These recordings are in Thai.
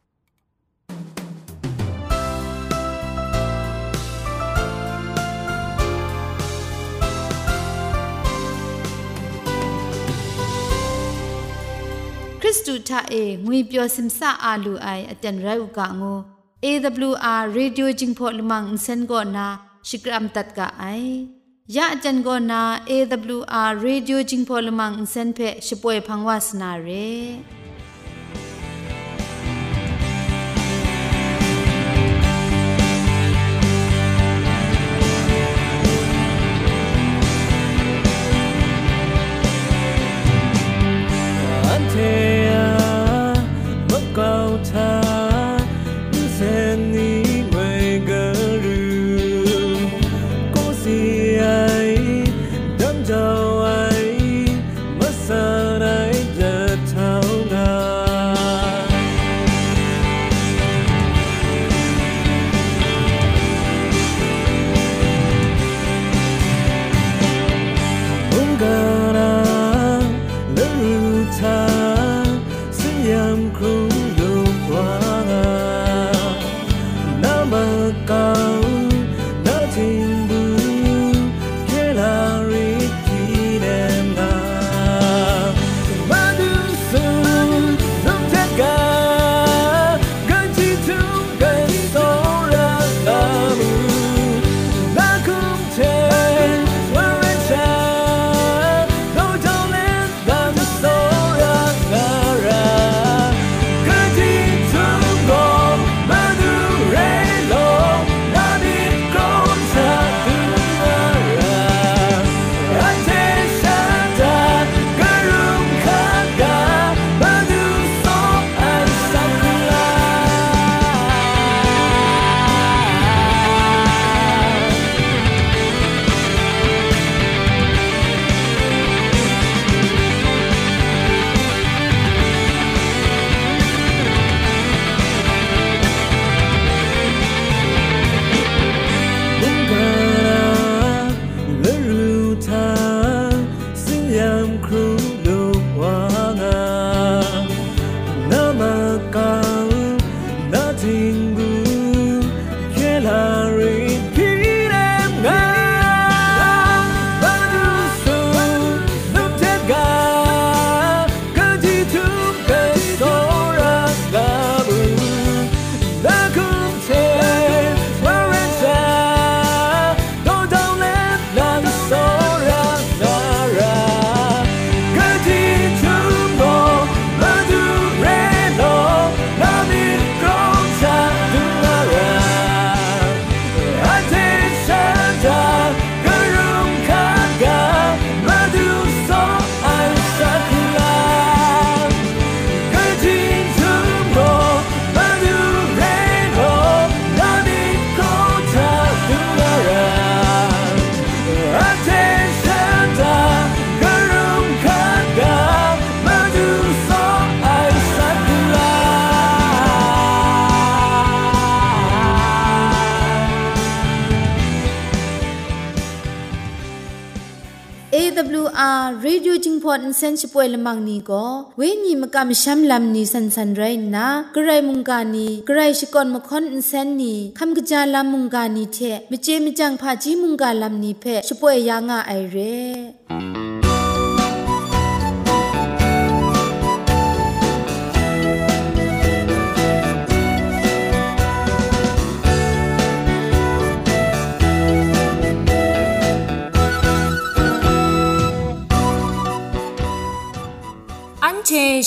ย စ္စတုထအေငွေပြောစင်ဆာအာလူအိုင်အတန်ရုပ်ကငို AWR Radio Jingpho Lamang Sen go na Shikram tat ka ai ya jan go na AWR Radio Jingpho Lamang Sen phe shpoe phangwa sna re จึงพอนเซนชิปวยละมังนีก็เวนีมกามชัมลำนีสันสันไรนะกระไรมุงกานีกระไรชิกอนมค่อนเซนนีคำกระจาลำมุงกานีเทมิเจมจังพาจีมุงกาลำนีเพชิปวยยางอไอเร่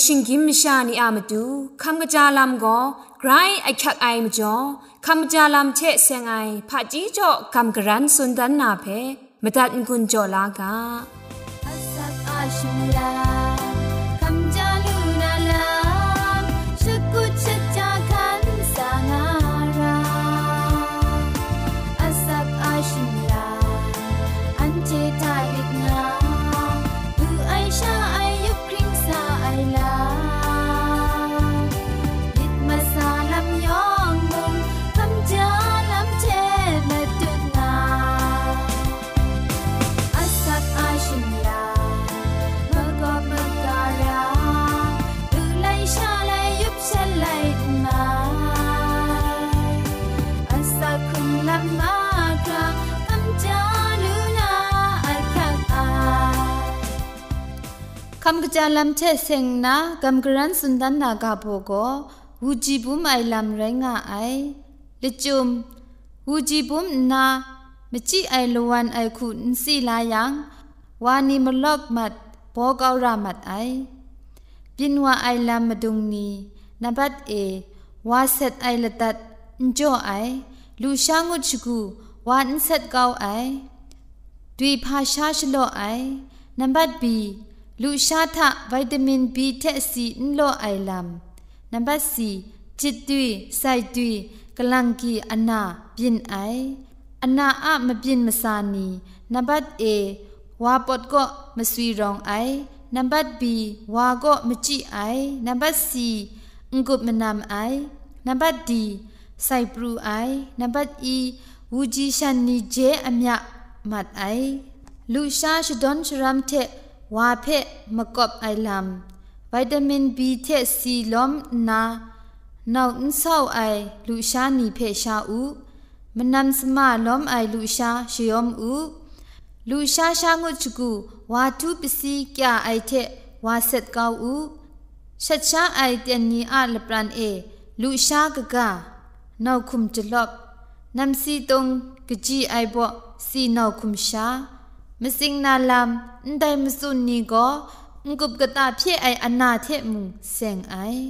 ชิงกิมชานีอามาดูคำกระจาลำก็ไกรไอคักไอมจ่อคำกระจาลำเชเซงไอผาจีจ่อคำกระรันสุนดันนาเพมตัดกุญจ่อลากาอาสักอาชิมลา คำกระจาลำเชเซงนะกำกรันสุนดันนากาโปโกวูจีบุมไอลำไรงาไอลิจุมวูจีบุมนามจิไอลวันไอคุนสีลายังวานีมลอกมัดโปกเอารามัดไอปินว่าไอลำมาดุงนีนบัดเอวาเซตไอละตัดจ่อไอลูชางุชกูวานเซตเกาไอดุยพาชาชโลไอนบัดบี ลูชาทะวิตามินบีเทสีนโลไอลัมนับบัสีจิตดุยไซดุยกลังกีอนาบินไออนาอะมบินมสานีนับบัดเอวาปดก็มสวีรองไอนับบัดบีวาก็มจิไอนับบัสีงกุบมนามไอนับบัดดีไซปรูไอนับบัดอีวูจีชันนีเจอเมียมัดไอลูชาชดอนชรามเท วาเพมกบไอลำวิตามินบีเทซีลอมนานาอุนเศร้าไอลูชานีเพชาอูมันนำสมาลอมไอลูชาชยอมอูลูชาชางุจกูวาทุปสีกยาไอเทวาเซตกาอูชัดชาไอเตียนนีอาลปรันเอลูชากะกานาคุมจลบนำซีตงกจีไอบ่ซีนาคุมชา မစင်နာလမ်အန်တိုင်မစွန်နီကိုငုပ်ကတာဖြစ်အိုင်အနာထေမှုစင်အိုင်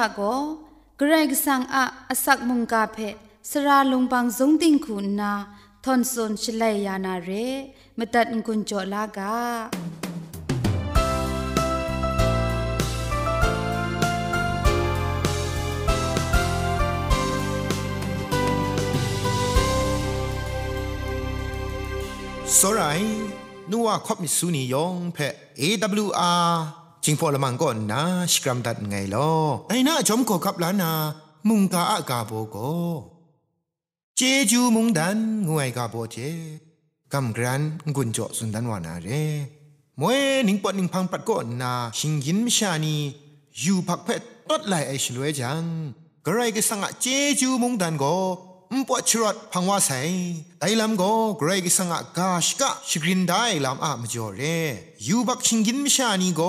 ทาโกเกรกสังอะอสักมุงกาเพสราลงบางสงติงคุณนาทอนซนชลัยยานาเรมตัดกุญจลากาสรายนัวคบมิสุนิยองเพ AWR จิงพอละมังก่อนนะสกรัมดัดไงลอไอหน้าจอมก็กับลานา มุงกาอากาโบโกเจจูมุงดันงวยกาโบเจกำกรันกุญจสุนดันวานาเรมวยนิงปอนิงพังปัดก่อนนาชิงยินมชานีอยู่พักเพตตดไหลไอชลวยจังกระไรก็สังะเจจูมุงดันโก มปวดชรดพังว่าใส่ไดลำโกเกรกสังกาชกะชกรินได้ลำอามจ่อเรยูบักชิงกินมิชานีโก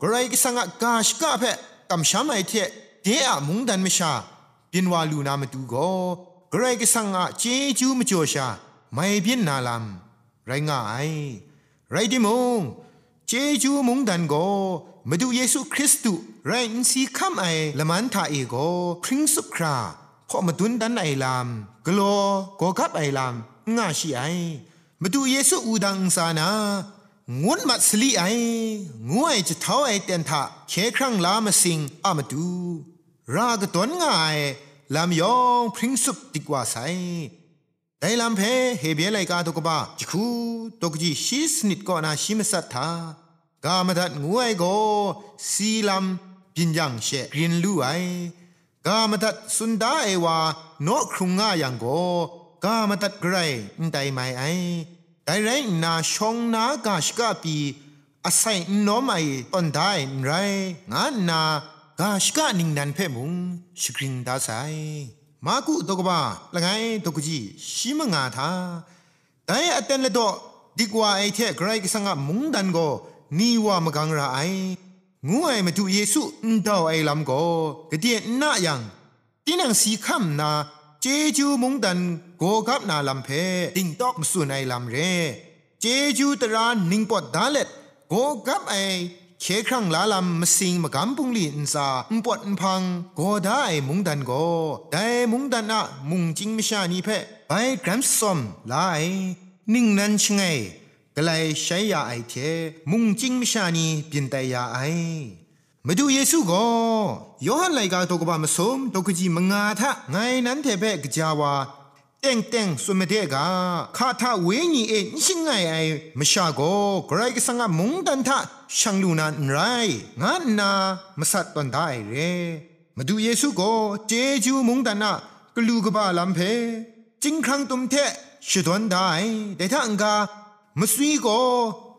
เกรกสังกาชกะเพะกำชามไอเทเดอะมุงดันมิชาปินวาลูนามตูโกเกรกสังกเจจูมจ่อชาไม่เพียนนาลำไรง่ายไรดิมงเจจูมุงดันโกมาดูเยซูคริสต์ไรอินซีคัมไอละมันทาเอโกพริ้งสุครา พอมาดุนดันไอลามกลัวก็กับไอลามง่าชีไอมาดูเยซูอูดังสานางวนมัดสลีไองวยจะเท้าไอเตนทะเคครั้งลามาสิงอามาดู รากตนง่ายลามยองพริ้งสุบดีกว่าไซแต่ลำเพเฮเบียไลกาตกบาจิคูตกจีชิสนิดก่อนาชิมสัตถากามดัดงวยโกสีลำปินยังเชกรินลู่ไอ กามตัดสุนดาเอวาโนครุงง่ายังโกกามตัดไกรไดไมไอไดไรนาชงนากาชกาปีอาศัยโนไม่ตอนได้ไรงานนากาชกานิงนันเพ่มุงสกริงดาไซมากุตกบ้าละไงตกจีชิมงาทาแต่อเตนเลโดดีกว่าไอเทไกรกสังมุงดันโกนีว่ามกังราไอ งูไอมาดูเยซูอุนดาวไอลำก็กระเดียน่ายังที่นังสีคำนาเจจูมุงดันโกกับนาลำเพติงตอกมสุนไอลำเร เจจูตรานนิงปอดดาเล็ดโกกับไอเคครั้งลาลำมสิงมกำปุงลีนซาอุปวดพังโกได้มุงดันโกได้มุงดันอะมุงจิงมิชานีเพไปกรัมซอมลายนิ่งนันชงไง กลายใช้ยาไอเทมุงจิงมิชานีเปลี่ยนแต่ยาไอมาดูเยซูก็ยอหันไลกาตกบามสมตกจีมงาทะไงนั้นเทเปกจาวาเต็งเต็งสุมเดกาคาทาเวญีเอ็นชิงไงไอมชาโกไกรกสังมุงดันทะช่างลูนันไรงานนามสัตตันได้เรมาดูเยซูก็เจจูมุงดันนะกลูกบาลัมเพจิงครั้งตุมเทชุดวันได้แต่ถ้าอังกา มสวีโก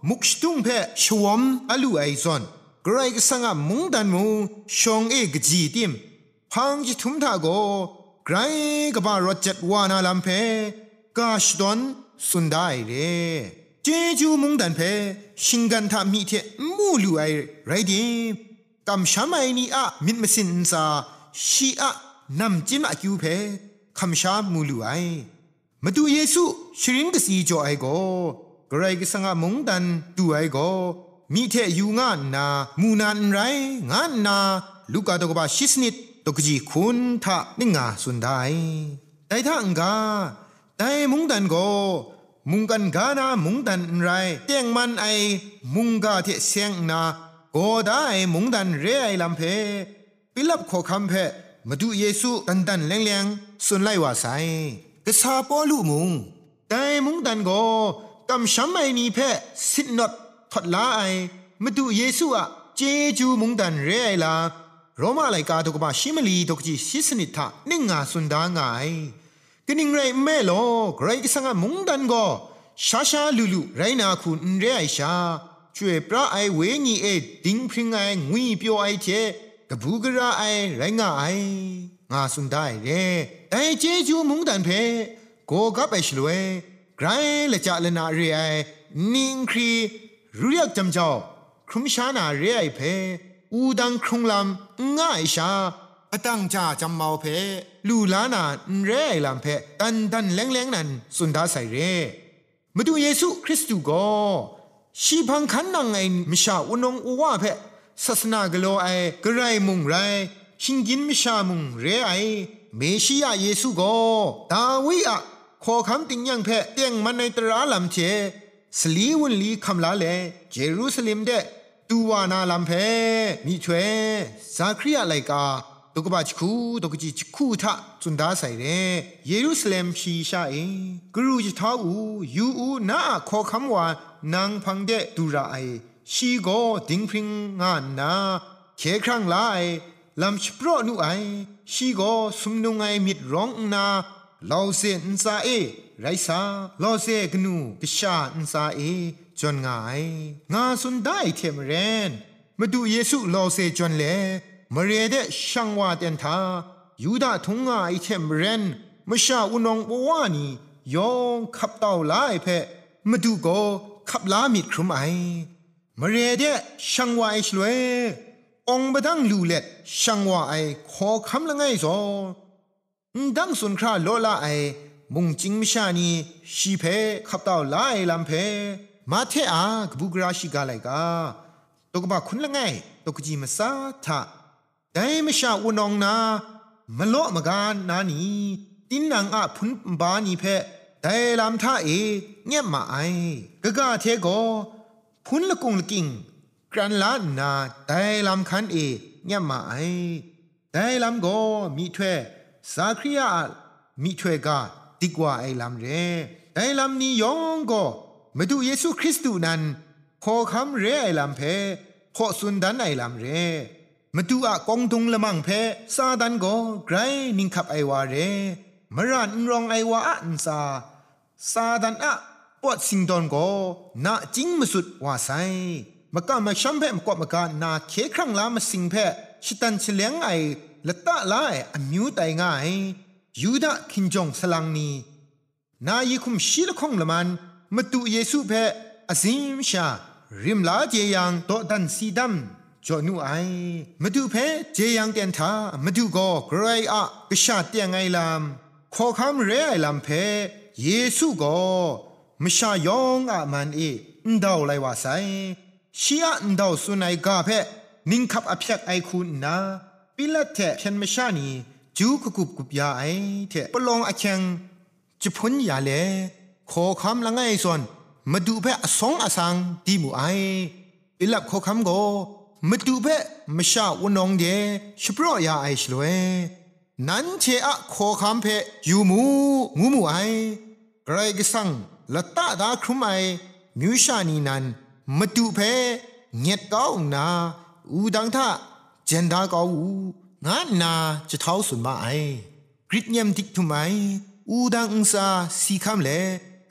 มุกชตุงเพชวมอลูไอซอนกรก็สังมุงดันมุงชงเอกจีติมพังจิทุมทาโกไกรก็บารจัดวานาลัมเพกาชดอนสุนได้เรเจจูมุงดันเพชิงกันทามีเทมูลูไอไรดิมกำชามไอนีอะมิดมสินซาชีอะนำจิมอะคิวเพคำชามูลูไอมาดูเยซูชริงกสีจอไอโก กรกิสังมงดันดูไอโกมีเทยูงานนามูนานไรงานนาลูกาตกบาชิสนิดตกจีคุณทะนิงาสุนได้แต่ถ้าอังกาแต่มุงดันโกมุงกันกานามุงดันไรเตียงมันไอมุงกาเทเสียงนาโกได้มุงดันเรไอลำเพปิลับขอคำเพมาดูเยซูตันตันแรงแรงสุนไลว่าไซกษาปอลูมุงแต่มุงดันโกำช้ำไอนีเพสินนดทดลาไอมาดูเยซูอะเจจูมุงดันเรไอลาโรมาไลกาตกบาชิมลีตกจีสิสนิทะนิ่งงาสุนดางายกนิ่งไรแม่โลไกรกสังมุงดันก็ชาชาลูลูไรนาคุณเรไอชาช่วยพระไอเวงีเอดิงพริงไองุยเปียวไอเทกบูกระไอไรงาไองาสุนได้เรไอเจจูมุงดันเพโกกับไอชลวย ไกรละจะละนาเรไอนิงครีรู้ยกจำเจ้าครุมชานาเรไอเพอูดังครุงลำง่ายชาอตั้งจ่าจำเมาเพลูลานาเรไอลำเพตันตันแรงแรงนั้นสุนดาใส่เรมาดูเยซูคริสต์ก็ชีพังคันนังไงมิชาอุนงอว่าเพศาสนากโลไอกระไรมุงไรชิงกินมิชามุงเรไอเมชิยาเยซูโกดาวิอะ ขอคำติงยังเพะเตียงมันในตราลำเจสลีวุนลีคำลาเลเจรูซาเล็มเดตูวานาลำเพมีช่วยซาคริยาไลกาตุกบาชคูตุกจิชคูทะจุนดาใส่เรเยรูซาเล็มชีชาเอกรูจิท้าอูยูอูนาขอคำว่านางพังเดตูราไอชีโกดิงพริงงานนาเคครั้งลายลำชโปรนุไอชีโกสุมนุงไอมิดร้องนา ลาวเซนซาเอไรซาลาเซกนูกชาอินซาเอจนงายงาสุนได้เทมเรนมาดูเยซูลาเซจนเลมเรเดช่างว่าเตนทายูดาทุงงาไอเทมเรนมชาอุนองบวานียองขับเต่าลายเพะมาดูโกขับลามิดครุมไอมเรเดช่างว่าไอชลวยองบดังลูเล็ดช่างว่าไอขอคำละไงซอ ดังสุนคราโลลาไอ มุงจิงมิชานีชีเพขับเต่าลายลำเพ มาเทอากบุกราชิกาไลกาตกบะคุณละไงตกจีมาซาทะแต่ไม่ชาวนองนามโลมกานนานีตินนางอะพุนบานีเพแต่ลำท่าเอเงียมาไอกะกะเทโกพุนละกุงละกิงกรันลานนาแต่ลำคันเอเงียมาไอแต่ลำโกมีถ้ว ยสาคริยามีถวยกาดีกว่าไอลำเรแต่ลำนี้ยองก็มาดูเยซูคริสต์นั้นขอคำเรไอลำเพขอสุนดันไอลำเรมาดูอะกองทุงละมังเพซาดันก็ไกรนิงขับไอวาเรมรันรองไอวาอันซาซาดันอะปวดสิงดอนก็นาจิงมาสุดว่าไซมากามาชัมเพมกอมากานาเคครั้งลามาสิงเพชิตันเฉลียงไอ ละตะลาไออมิวไตง่ายยูดาคินจงสลังนีนายิคุมชีละคงละมันมาตุเยซูเพอซิมชาริมลาเจยังโตดันซีดัมจอนูไอมาดูเพเจยังเตียนทามาดูก็กรายอะกษาเตียงไงลามขอคำเรไอลำเพเยซูก็มชายองอะมันเออนดาวไลว่าไซชียอนดาวสุนัยกาเพนิงขับอภิยกไอคุณนา ปิละเทเพียนมชานีจูกุกุบกุบยาไอเทปลองอเชงจะพ้นยาเลขอคำละไงส่วนมาดูเพอสองอสังดีมูไอปิลับขอคำโกมาดูเพมชาวนองเดชปรอยาไอชลเวนั้นเชอะขอคำเพยูมูงูมูไอไกรกสังละตาดาครุมไอมิวชานีนันมาดูเพเงียดก้าวนาอูดังท่า เจนดาก้าวูงานนาจะเท้าสุนมาไอกริดเยมติกทุไมอูดังอุงซาสีคำเล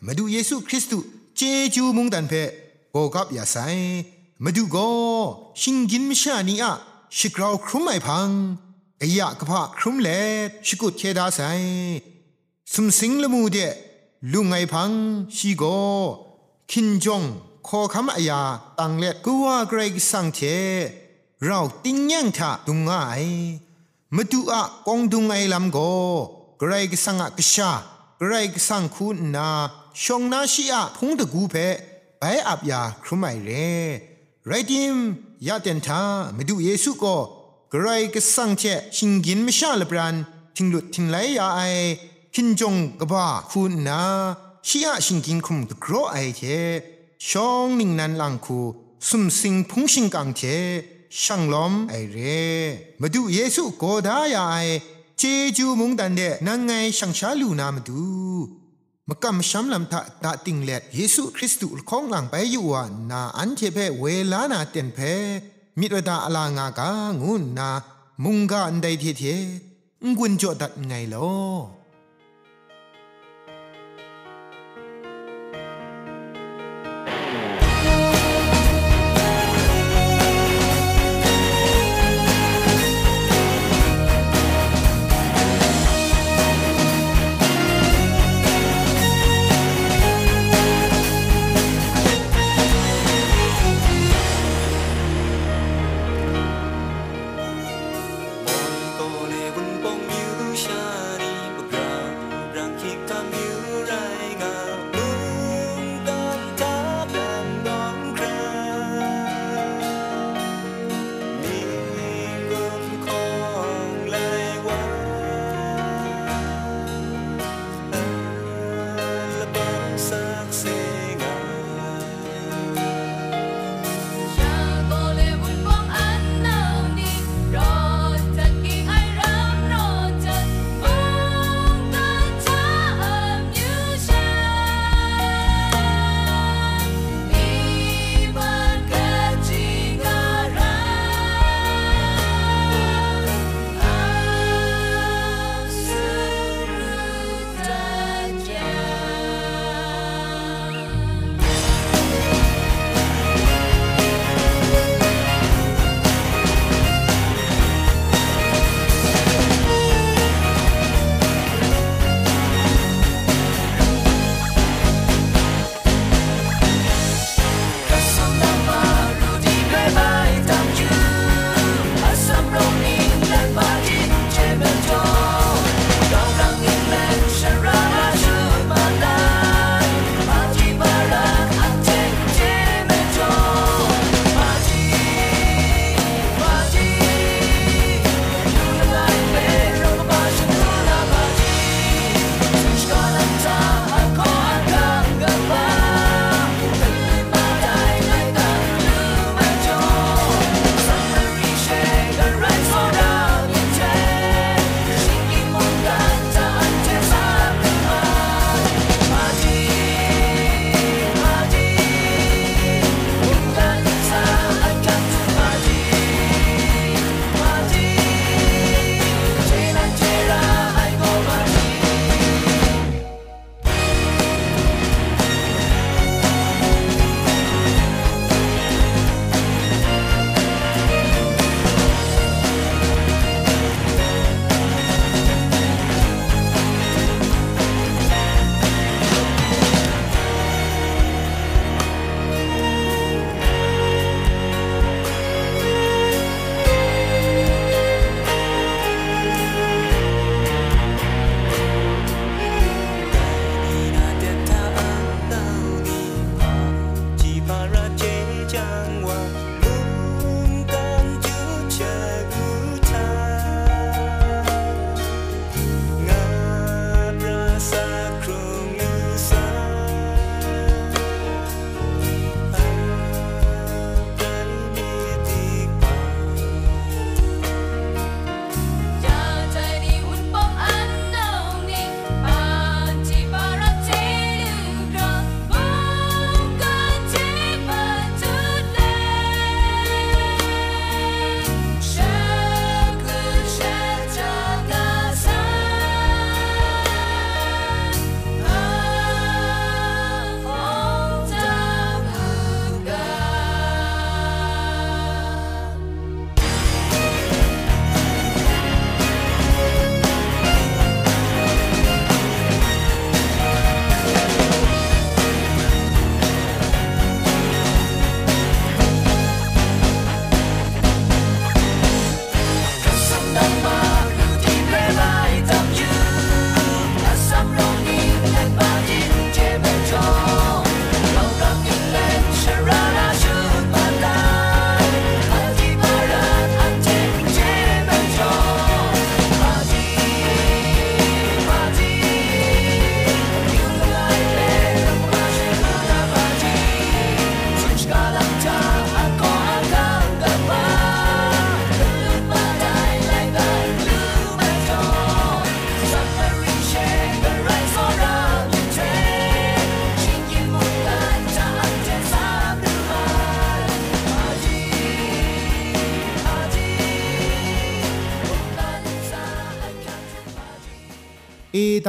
มาดูเยซูคริสต์เจจูมุงดันเพโกกับยาไซมาดูโกชิงกินมิชานีอะชิกราวครุมไอพังกยะกะพะครุมเลชิกุดเคดาไซสุมสิงละมูเดลุงไอพังชีโกคินจงขอคำอายาตังเล็ดกูว่าเกรกสังเท เราติ้งยังทะดุงไงมาดูอะกองดุงไอลำโกเกรกสังอะกชาเกรกสังคุณนาชงนาชีอะพงตะกูเพไปอับยาครุไมเรไรดิมยาเตนทามาดูเยซูก็เกรกสังเทชิงกินไม่ชาลบรันทิงหลุดทิงไหลยาไอคินจงกบ้าคุณนาชีอะชิงกินคุมตะกรอไอเทชองนิงนันลังคูสุมสิงพุงชิงกังเท ช่างลมไอเร่มาดูเยซูโกดายาไอเจจูมุงดันเดนังไงช่างชาลูนามาดูมกำช้ำลำทะตาติงเล็ดเยซูคริสต์ของหลังไปอยู่ว่านาอันเทเพเวลานาเต็นเพมิตรดาอลางากางุนนามุงกาอันใดเทเทงุนจอดัดไงลอ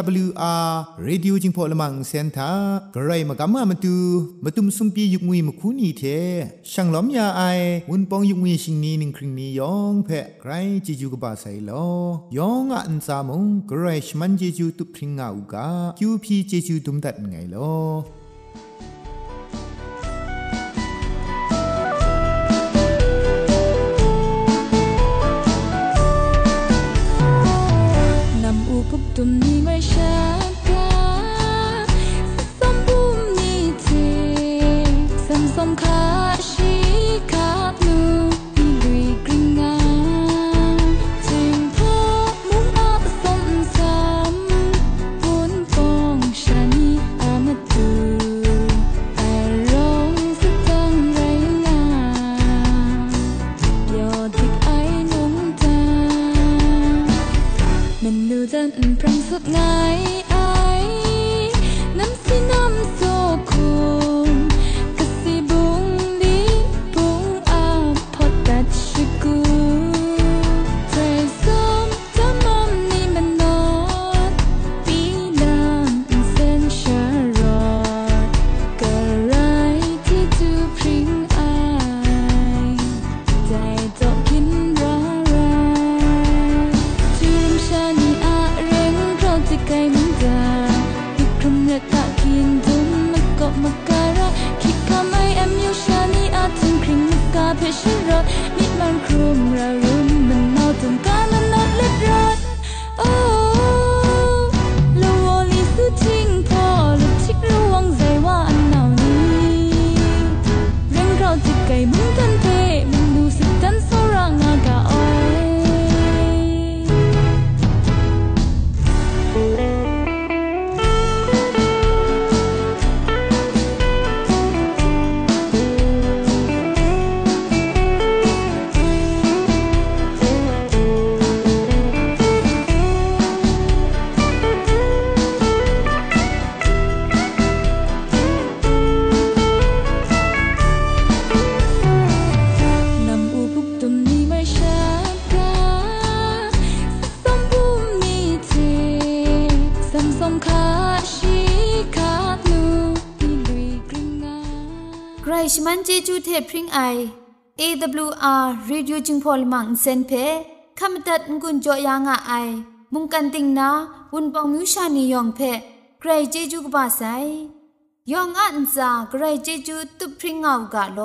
AWR Radio จิงพอลมังเซนทากระไรมากำมามาตูมาตุมซุมปียุกงุยมคูนีเทช่างล้อมยาไอวุนปองยุกงุยชิงนีนิงคริงนียองเพะไกรจิจูกบาไซลอยองอันซามงกระไรชมันจิจูตุพริงอาอุกาคิวพีจิจูตุมดัดไงลอ ตุมนี้ไว้ชา ใครชมันเจจูเทพริงไอ AWR Radio จึงพอลมังเซนเพขามตัดงุนจอยางอไอ มุงกันติงนาวุนปองมิวชานียองเพใครเจจูกบาไซยองอันซาใครเจจูตุพริงเอากาโล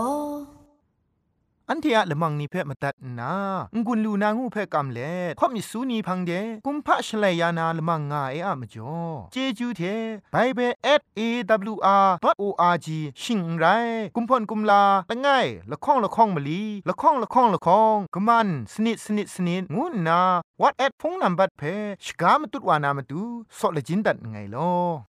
อันเทียละมังนิเพ่มาตัดนางุนลูนางูเพ่กำเล่ข่อมิสูนีพังเดกุมพะชเลยานาละมังงาเออะมจ่อเจจูเทไบเบิล @awr.org ชิงไรกุมพ่นกุมลาละไงละข้องละข้องมะลีละข้องละข้องละข้องกะมันสนิดสนิดสนิดงูนา what at พงนัมบัดเพชกามตุดวานามตุซอเลจินดัดไงลอ